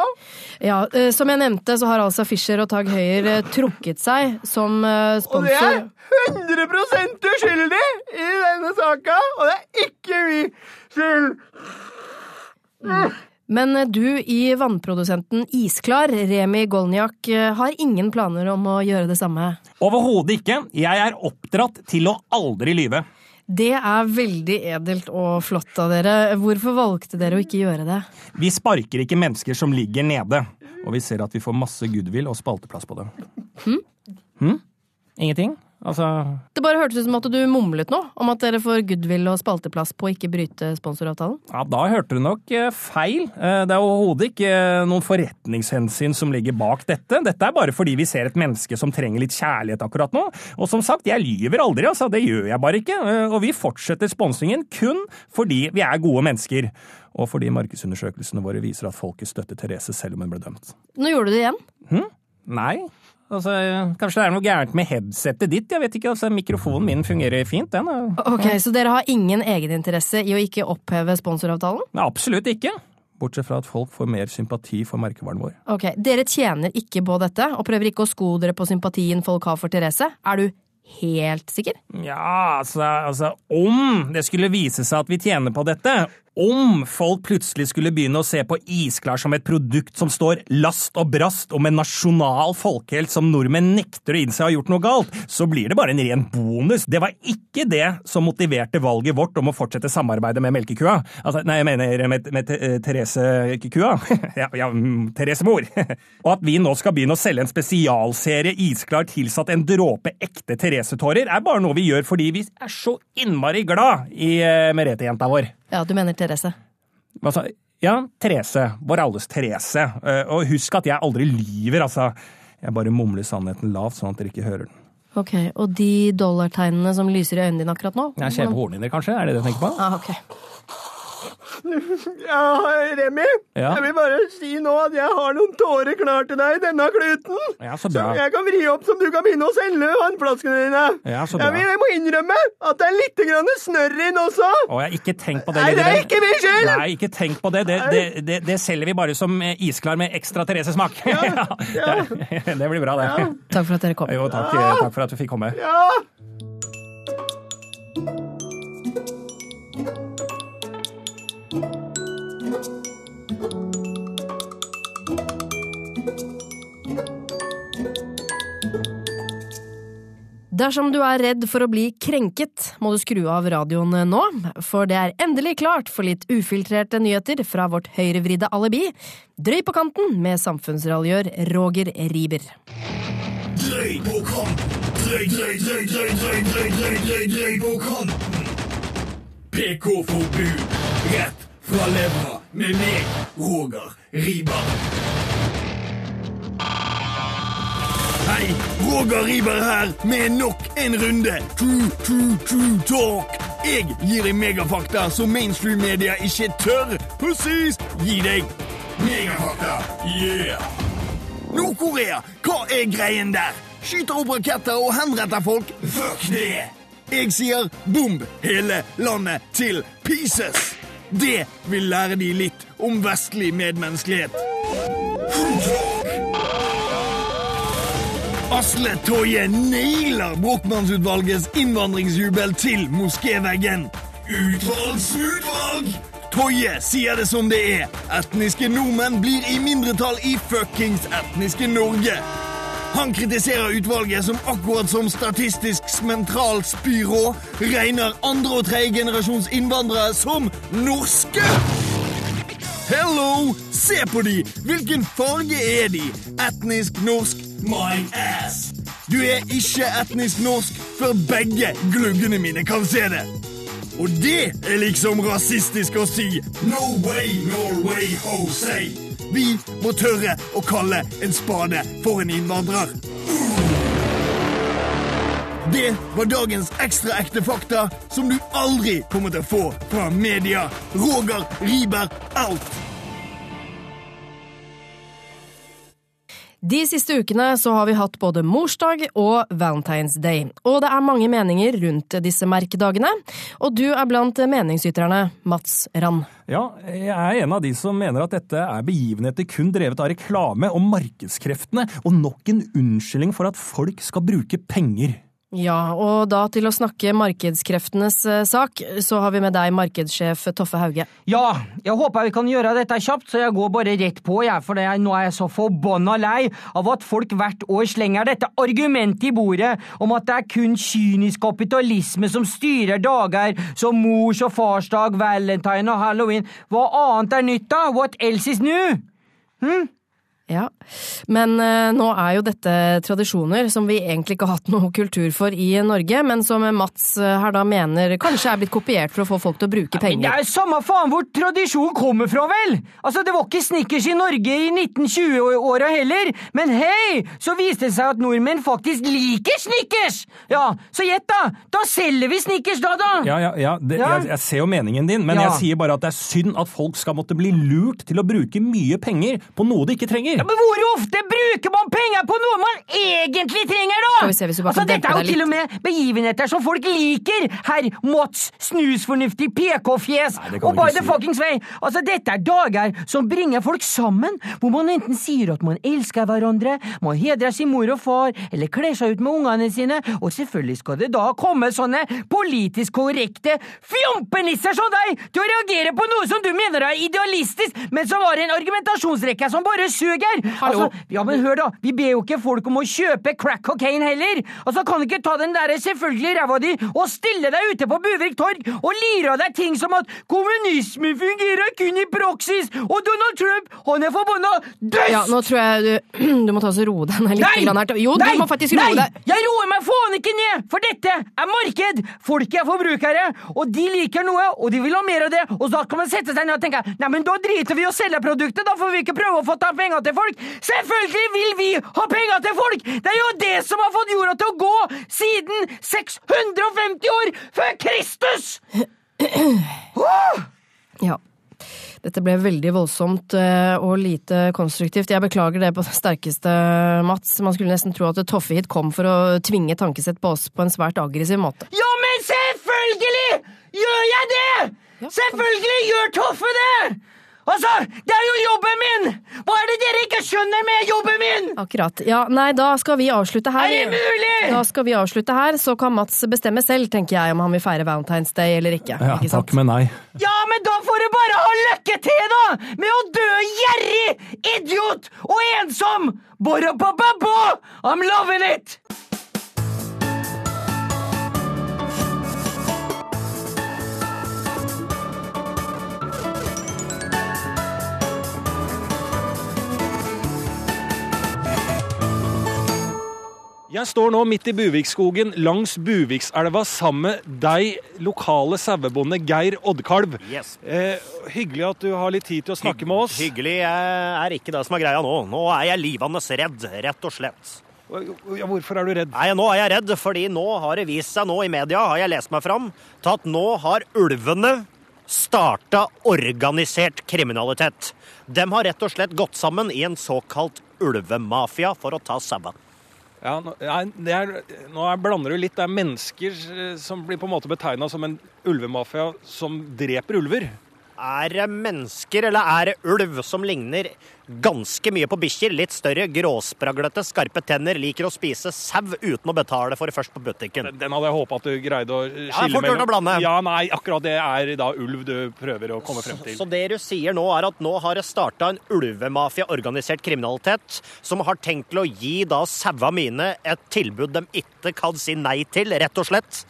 Ja, eh, Som jeg nevnte, så har altså Fischer og Tag Høyer eh, trukket seg som sponsor. Og det er sponsor. 100 uskyldig i denne saka. Og det er ikke min skyld. Men eh, du i vannprodusenten Isklar, Remi Golniak, eh, har ingen planer om å gjøre det samme. Overhodet ikke. Jeg er oppdratt til å aldri lyve. Det er veldig edelt og flott av dere. Hvorfor valgte dere å ikke gjøre det? Vi sparker ikke mennesker som ligger nede. Og vi ser at vi får masse goodwill og spalteplass på det. Hm? Hm? Ingenting? Altså Det bare hørtes ut som at du mumlet noe om at dere får goodwill og spalteplass på å ikke bryte sponsoravtalen. Ja, Da hørte du nok eh, feil. Eh, Det er overhodet ikke eh, noen forretningshensyn som ligger bak dette. Dette er bare fordi vi ser et menneske som trenger litt kjærlighet akkurat nå. Og som sagt, jeg lyver aldri, altså. Det gjør jeg bare ikke. Og vi fortsetter sponsingen kun fordi vi er gode mennesker. Og fordi markedsundersøkelsene våre viser at folket støtter Therese selv om hun ble dømt. Nå gjorde du det igjen. Hm? Nei. Altså, kanskje det er noe gærent med headsetet ditt? Jeg vet ikke, altså Mikrofonen min fungerer fint, den. Ok, Så dere har ingen egeninteresse i å ikke oppheve sponsoravtalen? Nei, absolutt ikke. Bortsett fra at folk får mer sympati for merkevaren vår. Ok, Dere tjener ikke på dette, og prøver ikke å sko dere på sympatien folk har for Therese. Er du helt sikker? Ja, altså, altså Om det skulle vise seg at vi tjener på dette, om folk plutselig skulle begynne å se på isklar som et produkt som står last og brast om en nasjonal folkehelt som nordmenn nekter å innse har gjort noe galt, så blir det bare en ren bonus. Det var ikke det som motiverte valget vårt om å fortsette samarbeidet med melkekua. Altså, nei, jeg mener med, med eh, Therese-kua. [laughs] ja, ja, mm, Therese Mor. [laughs] og at vi nå skal begynne å selge en spesialserie isklar tilsatt en dråpe ekte Therese-tårer, er bare noe vi gjør fordi vi er så innmari glad i uh, Merete-jenta vår. Ja, du mener Therese. Altså, Ja, Therese. Vår alles Therese. Eh, Og husk at jeg aldri lyver, altså. Jeg bare mumler sannheten lavt, sånn at dere ikke hører den. Ok, Og de dollartegnene som lyser i øynene dine akkurat nå? Ser på hornene dine, kanskje? Er det det du tenker på? Ah, ok. Ja, Remi, Ja? jeg vil bare si nå at jeg har noen tårer klar til deg i denne kluten. Ja, så Som bra. jeg kan vri opp, som du kan begynne å selge vannflaskene dine. Ja, så bra. Jeg, vil, jeg må innrømme at det er litt grann snørr inn også. Å, jeg ikke tenk på det. Nei, det er ikke min skyld! Nei, ikke tenk på det. Det, det, det, det selger vi bare som eh, isklar med ekstra Therese-smak. Ja, [laughs] det, det blir bra, det. Takk for at dere kom. Jo, takk, takk for at du fikk komme. Ja. Dersom du er redd for å bli krenket, må du skru av radioen nå, for det er endelig klart for litt ufiltrerte nyheter fra vårt høyrevridde alibi. Drøy på kanten med samfunnsraljør Roger Riiber. PK-forbud. Rett fra levra med meg, Roger Riber. Hei, Roger Riber her med nok en runde True, true, true talk. Jeg gir deg megafakta som mainstream-media ikke tør presis gi deg. Megafakta, yeah! Nord-Korea, hva er greien der? Skyter opp raketter og henretter folk? Fuck det! Jeg sier bomb hele landet til pieces. Det vil lære de litt om vestlig medmenneskelighet. Asle Toje nailer Brochmannsutvalgets innvandringsjubel til moskéveggen. Utvalgsutvalg! Toje sier det som det er. Etniske nordmenn blir i mindretall i fuckings etniske Norge. Han kritiserer utvalget som akkurat som Statistisk sentralbyrå regner andre- og tredjegenerasjons innvandrere som norske. Hello! Se på de! Hvilken farge er de? Etnisk norsk? My ass! Du er ikke etnisk norsk før begge gluggene mine kan se det. Og det er liksom rasistisk å si. No way, Norway, Jose. Vi må tørre å kalle en spade for en innvandrer. Det var dagens ekstra ekte fakta som du aldri kommer til å få fra media. Roger Riber out. De siste ukene så har vi hatt både morsdag og Valentine's Day, og det er mange meninger rundt disse merkedagene, og du er blant meningsyterne, Mats Rand. Ja, jeg er en av de som mener at dette er begivenheter kun drevet av reklame og markedskreftene, og nok en unnskyldning for at folk skal bruke penger. Ja, og da til å snakke markedskreftenes eh, sak, så har vi med deg markedssjef Toffe Hauge. Ja, jeg håper vi kan gjøre dette kjapt, så jeg går bare rett på, jeg, for nå er jeg så forbanna lei av at folk hvert år slenger dette argumentet i bordet om at det er kun kynisk kapitalisme som styrer dager som mors- og farsdag, valentine og halloween. Hva annet er nytt, da? What else is new? Hm? Ja, men eh, nå er jo dette tradisjoner som vi egentlig ikke har hatt [laughs] noe kultur for i Norge, men som Mats eh, her da mener kanskje er blitt kopiert for å få folk til å bruke Men det er jo samme faen hvor tradisjonen kommer fra, vel! Altså, Det var ikke snickers i Norge i 1920-åra heller, men hei, så viste det seg at nordmenn faktisk liker snickers! Ja, så gjett, da! Da selger vi snickers, da, da! Ja, ja, ja, det, Ja. Jeg, jeg ser jo meningen din, men Ja. jeg sier bare at det er synd at folk skal måtte bli lurt til å bruke mye penger på noe de ikke trenger. Ja, men hvor ofte bruker man penger på noe man egentlig trenger, da? Vi se hvis vi bare altså, dette er jo til og med begivenheter som folk liker, herr Mats snusfornuftig PK-fjes. Og by the si. fuckings way, altså dette er dager som bringer folk sammen, hvor man enten sier at man elsker hverandre, man hedrer sin mor og far, eller kler seg ut med ungene sine, og selvfølgelig skal det da komme sånne politisk korrekte fjompenisser som deg til å reagere på noe som du mener er idealistisk, men som har en argumentasjonsrekke som bare suger. Hallo. Altså, ja, men hør da, vi ber jo ikke folk om å kjøpe crack cocaine heller. Altså, kan du ikke ta den der selvfølgelig ræva di og stille deg ute på Buvik torg og lire av deg ting som at kommunisme fungerer kun i praksis, og Donald Trump, han er forbanna døss! Ja, nå tror jeg du, [clears throat] du må ta og roe deg ned litt. Nei! her. Jo, nei! du må faktisk roe deg. Jeg roer meg faen ikke ned, for dette er marked! Folk er forbrukere, og de liker noe, og de vil ha mer av det, og da kan man sette seg ned og tenke nei, men da driter vi i å selge produktet, da får vi ikke prøve å få ta penger til folk. Selvfølgelig vil vi ha penger til folk! Det er jo det som har fått jorda til å gå siden 650 år før Kristus! Oh! Ja. Dette ble veldig voldsomt eh, og lite konstruktivt. Jeg beklager det på det sterkeste, Mats. Man skulle nesten tro at Toffe hit kom for å tvinge tankesett på oss på en svært aggressiv måte. Ja, men selvfølgelig gjør jeg det! Selvfølgelig gjør Toffe det! Altså, det er jo jobben min! Hva er det dere ikke skjønner med jobben min? Akkurat. Ja, nei, da skal vi avslutte her. Er det mulig? Da skal vi avslutte her, så kan Mats bestemme selv, tenker jeg, om han vil feire Valentine's Day eller ikke. Ja, ikke sant? takk, men nei. Ja, men da får du bare ha lykke til, da! Med å dø gjerrig, idiot og ensom! Borra-ba-ba-ba! I'm loving it! Jeg står nå midt i Buvikskogen langs Buvikselva sammen med deg, lokale sauebonde Geir Oddkalv. Yes. Eh, hyggelig at du har litt tid til å snakke med oss. Hyggelig er ikke det som er greia nå. Nå er jeg livende redd, rett og slett. Ja, hvorfor er du redd? Nei, Nå er jeg redd, fordi nå har det vist seg nå i media, har jeg lest meg fram, til at nå har ulvene starta organisert kriminalitet. De har rett og slett gått sammen i en såkalt ulvemafia for å ta sauer. Ja, nå, er, nå er, blander du litt. Det er mennesker eh, som blir på en måte betegna som en ulvemafia som dreper ulver. Er det mennesker, eller er det ulv som ligner ganske mye på bikkjer? Litt større, gråspraglete, skarpe tenner, liker å spise sau uten å betale for det først på butikken. Den hadde jeg håpa at du greide å skille Ja, fort gjort å blande. Ja, nei, akkurat det er da ulv du prøver å komme frem til. Så det du sier nå, er at nå har det starta en ulvemafia, organisert kriminalitet, som har tenkt til å gi da saua mine et tilbud de ikke kan si nei til, rett og slett?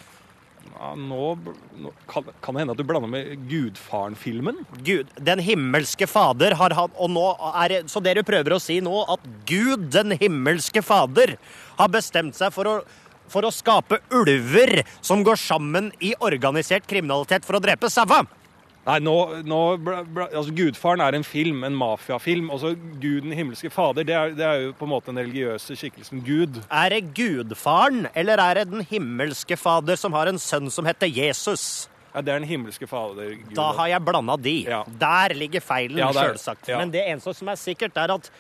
Ja, nå, nå kan, kan det hende at du blander med Gudfaren-filmen? Gud, den himmelske fader har han Og nå er det Så det du prøver å si nå, at Gud, den himmelske fader, har bestemt seg for å for å skape ulver som går sammen i organisert kriminalitet for å drepe saua. Nei, nå, nå bla, bla, altså Gudfaren er en film, en mafiafilm. Altså Gud den himmelske fader, det er, det er jo på en måte den religiøse skikkelsen Gud. Er det Gudfaren, eller er det den himmelske fader som har en sønn som heter Jesus? Ja, Det er den himmelske fader. Gud. Da har jeg blanda de. Der ligger feilen, Ja, sjølsagt. ja. Men det eneste som er sikkert, er at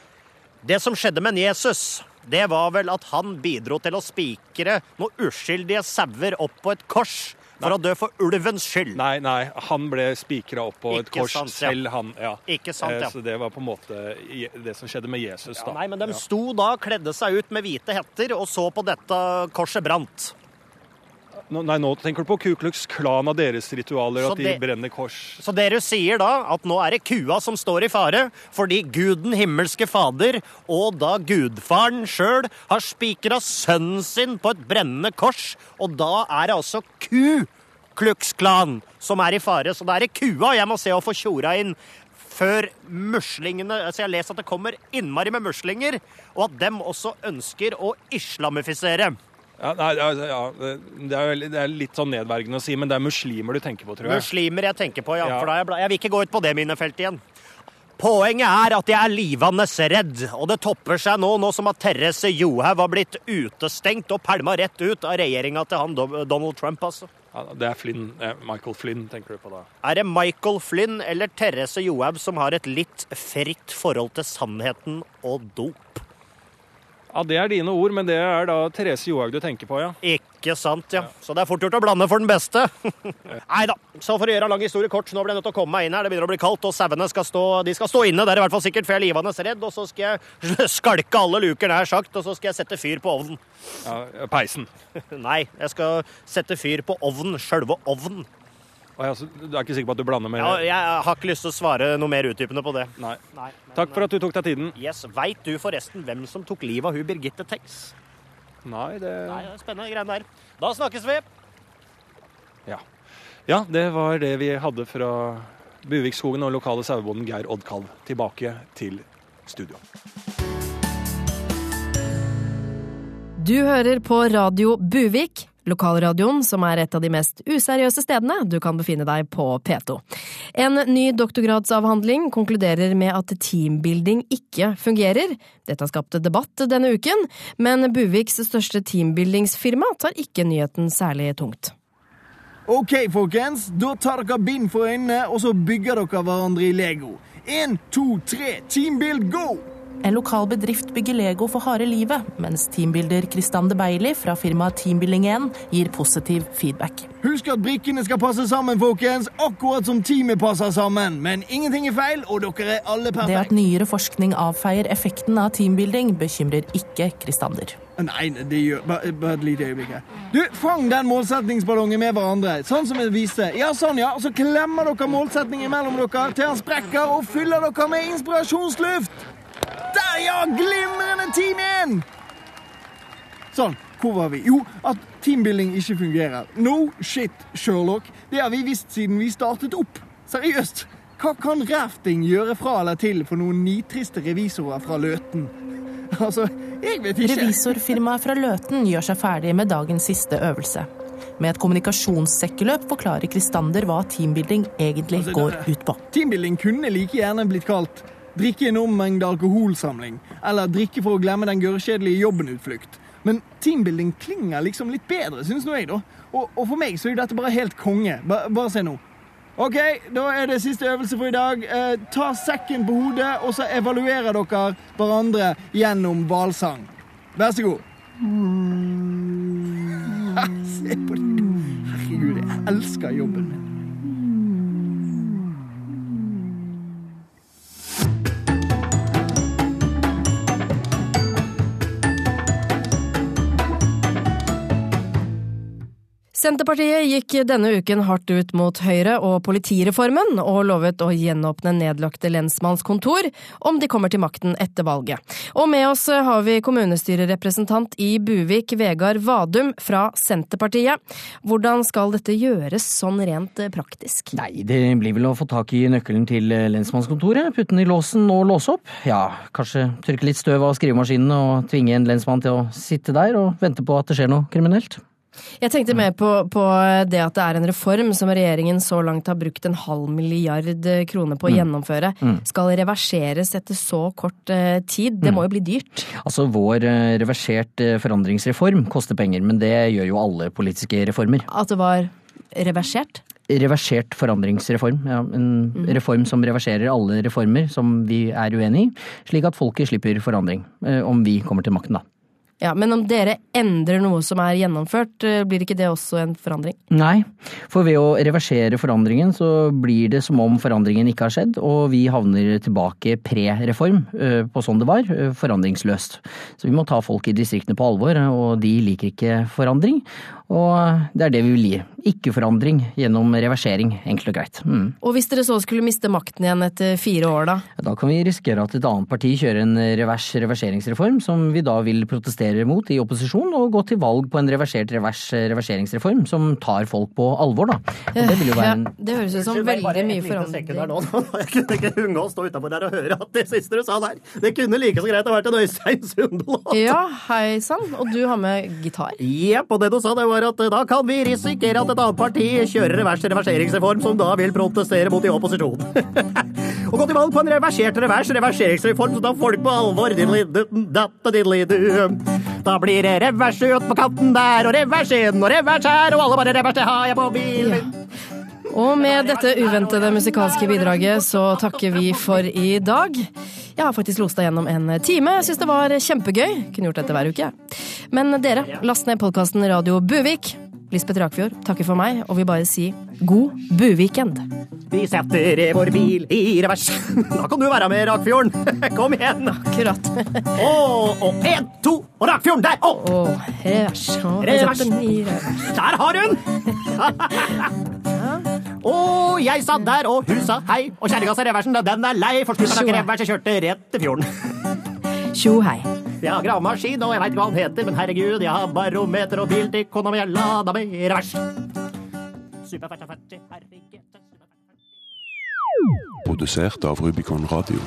det som skjedde med Jesus, det var vel at han bidro til å spikre noen uskyldige sauer opp på et kors for å dø for ulvens skyld. Nei, nei, han ble spikra opp på et Ikke kors sant, ja. selv, han. Ja. Ikke sant, Eh, ja. Så det var på en måte je- det som skjedde med Jesus, da. Nei, men de sto da, kledde seg ut med hvite hetter og så på dette korset brant. Nå, nei, nå tenker du på Ku Klux Klan og deres ritualer, Så at de det- brenner kors. Så dere sier da at nå er det kua som står i fare, fordi Gud den himmelske fader og da gudfaren sjøl har spikra sønnen sin på et brennende kors, og da er det altså ku Klux Klan som er i fare. Så da er det kua jeg må se å få tjora inn før muslingene altså Jeg har lest at det kommer innmari med muslinger, og at dem også ønsker å islamifisere. Ja, nei, ja, det, er, veldig- det er litt sånn nedverdigende å si, men det er muslimer du tenker på, tror jeg. Muslimer jeg tenker på, ja. Ja. For jeg, jeg vil ikke gå ut på det minnefeltet igjen. Poenget er at jeg er livende redd, og det topper seg nå, nå som at Therese Johaug har blitt utestengt og pælma rett ut av regjeringa til han Donald Trump, altså. Ja, det er Flynn. eh, Michael Flynn, tenker du på da. Er det Michael Flynn eller Therese Johaug som har et litt fritt forhold til sannheten og dop? Ja, Det er dine ord, men det er da Therese Johaug du tenker på, ja. Ikke sant, ja. Så det er fort gjort å blande for den beste. [laughs] Nei da. Så for å gjøre en lang historie kort, nå blir jeg nødt til å komme meg inn her. Det begynner å bli kaldt, og sauene skal stå De skal stå inne, det er i hvert fall sikkert, for jeg er livende redd. Og så skal jeg [laughs] skalke alle luker nær sagt, og så skal jeg sette fyr på ovnen. ja peisen. [laughs] Nei, jeg skal sette fyr på ovnen. Sjølve ovnen. Altså, du er ikke sikker på at du blander med Ja, jeg har ikke lyst til å svare noe mer utdypende på det. Nei. Nei. Takk for at du tok deg tiden. Yes, Veit du forresten hvem som tok livet av hun Birgitte Tex? Nei, det Nei, det er spennende greier der. Da snakkes vi! Ja. ja, det var det vi hadde fra Buvikskogen og lokale sauebonden Geir Oddkalv. Tilbake til studio. Du hører på Radio Buvik, lokalradioen som er et av de mest useriøse stedene du kan befinne deg på P2. En ny doktorgradsavhandling konkluderer med at teambuilding ikke fungerer. Dette har skapt debatt denne uken, men Buviks største teambuildingsfirma tar ikke nyheten særlig tungt. OK, folkens. Da tar dere bind for øynene, og så bygger dere hverandre i Lego. Én, to, tre, teambuild, go! En lokal bedrift bygger Lego for harde livet, mens teambuilder Kristander Beili fra firmaet Teambuilding1 gir positiv feedback. Husk at brikkene skal passe sammen, folkens, akkurat som teamet passer sammen. Men ingenting er feil, og dere er alle Det at nyere forskning avfeier effekten av teambuilding, bekymrer ikke Kristander. Nei, det gjør Bare, bare et lite øyeblikk her. Du, fang den målsetningsballongen med hverandre, sånn som jeg viste. Ja, sånn, ja. Og så klemmer dere målsettingen mellom dere til han sprekker, og fyller dere med inspirasjonsluft. Der, ja! Glimrende team igjen! Sånn, hvor var vi? Jo, at teambuilding ikke fungerer. No shit, Sherlock. Det har vi visst siden vi startet opp. Seriøst. Hva kan rafting gjøre fra eller til for noen nitriste revisorer fra Løten? [laughs] Altså, jeg vet ikke. Revisorfirmaet fra Løten gjør seg ferdig med dagens siste øvelse. Med et kommunikasjonssekkeløp forklarer Kristander hva teambuilding egentlig Altså, går ut på. Teambuilding kunne like gjerne blitt kalt drikke en ommengde alkoholsamling, eller drikke for å glemme den gørrkjedelige jobben-utflukt. Men teambuilding klinger liksom litt bedre, syns nå jeg, da. Og, og for meg så er jo dette bare helt konge. Ba, bare se nå. OK, da er det siste øvelse for i dag. Eh, ta sekken på hodet, og så evaluerer dere hverandre gjennom hvalsang. Vær så god. [laughs] Se på det. Herregud, jeg elsker jobben min. Senterpartiet gikk denne uken hardt ut mot Høyre og politireformen, og lovet å gjenåpne nedlagte lensmannskontor om de kommer til makten etter valget. Og med oss har vi kommunestyrerepresentant i Buvik, Vegard Vadum fra Senterpartiet. Hvordan skal dette gjøres sånn rent praktisk? Nei, det blir vel å få tak i nøkkelen til lensmannskontoret, putte den i låsen og låse opp. Ja, kanskje tørke litt støv av skrivemaskinene og tvinge en lensmann til å sitte der og vente på at det skjer noe kriminelt. Jeg tenkte mer på, på det at det er en reform som regjeringen så langt har brukt en halv milliard kroner på å Mm. gjennomføre. Mm. Skal reverseres etter så kort eh, tid? Det Mm. må jo bli dyrt. Altså, vår eh, reversert eh, forandringsreform koster penger, men det gjør jo alle politiske reformer. At det var reversert? Reversert forandringsreform. Ja, en Mm. reform som reverserer alle reformer som vi er uenig i, slik at folket slipper forandring. Om vi kommer til makten, da. Ja, Men om dere endrer noe som er gjennomført, eh, blir ikke det også en forandring? Nei, for ved å reversere forandringen så blir det som om forandringen ikke har skjedd, og vi havner tilbake pre-reform eh, på sånn det var, eh, forandringsløst. Så vi må ta folk i distriktene på alvor, og de liker ikke forandring. Og det er det vi vil gi. Ikke forandring gjennom reversering, enkelt og greit. Mm. Og hvis dere så skulle miste makten igjen etter fire år, da? Da kan vi risikere at et annet parti kjører en revers reverseringsreform, som vi da vil protestere mot i opposisjon, og gå til valg på en reversert revers reverseringsreform som tar folk på alvor, da. Og det vil jo være en Ja, det høres ut som veldig mye forandring. [laughs] Jeg kunne ikke unngå å stå utafor der og høre at det siste du sa der, det kunne like så greit ha vært en Øystein Sundlåt. Ja, hei sann. Og du har med gitar. Jepp, og det du sa det var at da kan vi risikere at et annet parti kjører revers reverseringsreform som da vil protestere mot i opposisjon. [laughs] og gå til valg på en reversert revers reverseringsreform som tar folk på alvor. Da blir det revers ut på kanten der, og revers inn, og revers her, og alle bare revers, det har jeg på bilen. Og med dette uventede musikalske bidraget så takker vi for i dag. Jeg har faktisk lost deg gjennom en time. Jeg syns det var kjempegøy. Kunne gjort dette hver uke. Men dere, last ned podkasten Radio Buvik. Lisbeth Rakfjord takker for meg og vil bare si god buvikend. Vi setter vår bil i revers. Da kan du være med, Rakfjorden. [laughs] Kom igjen. Akkurat. Og, og en, to, og Rakfjorden der! Opp! Oh, revers. Og Revers. Der har hun! Og [laughs] jeg satt der, og hun sa hei. Og kjerringa sa reversen, da den er lei, for ikke revers, jeg kjørte rett til fjorden. Tjo hei. Jeg har gravemaskin, og jeg veit ikke hva han heter, men herregud, jeg har barometer og nå må jeg lada med revers. Superfertig, herregud. Produsert av Rubicon Radio.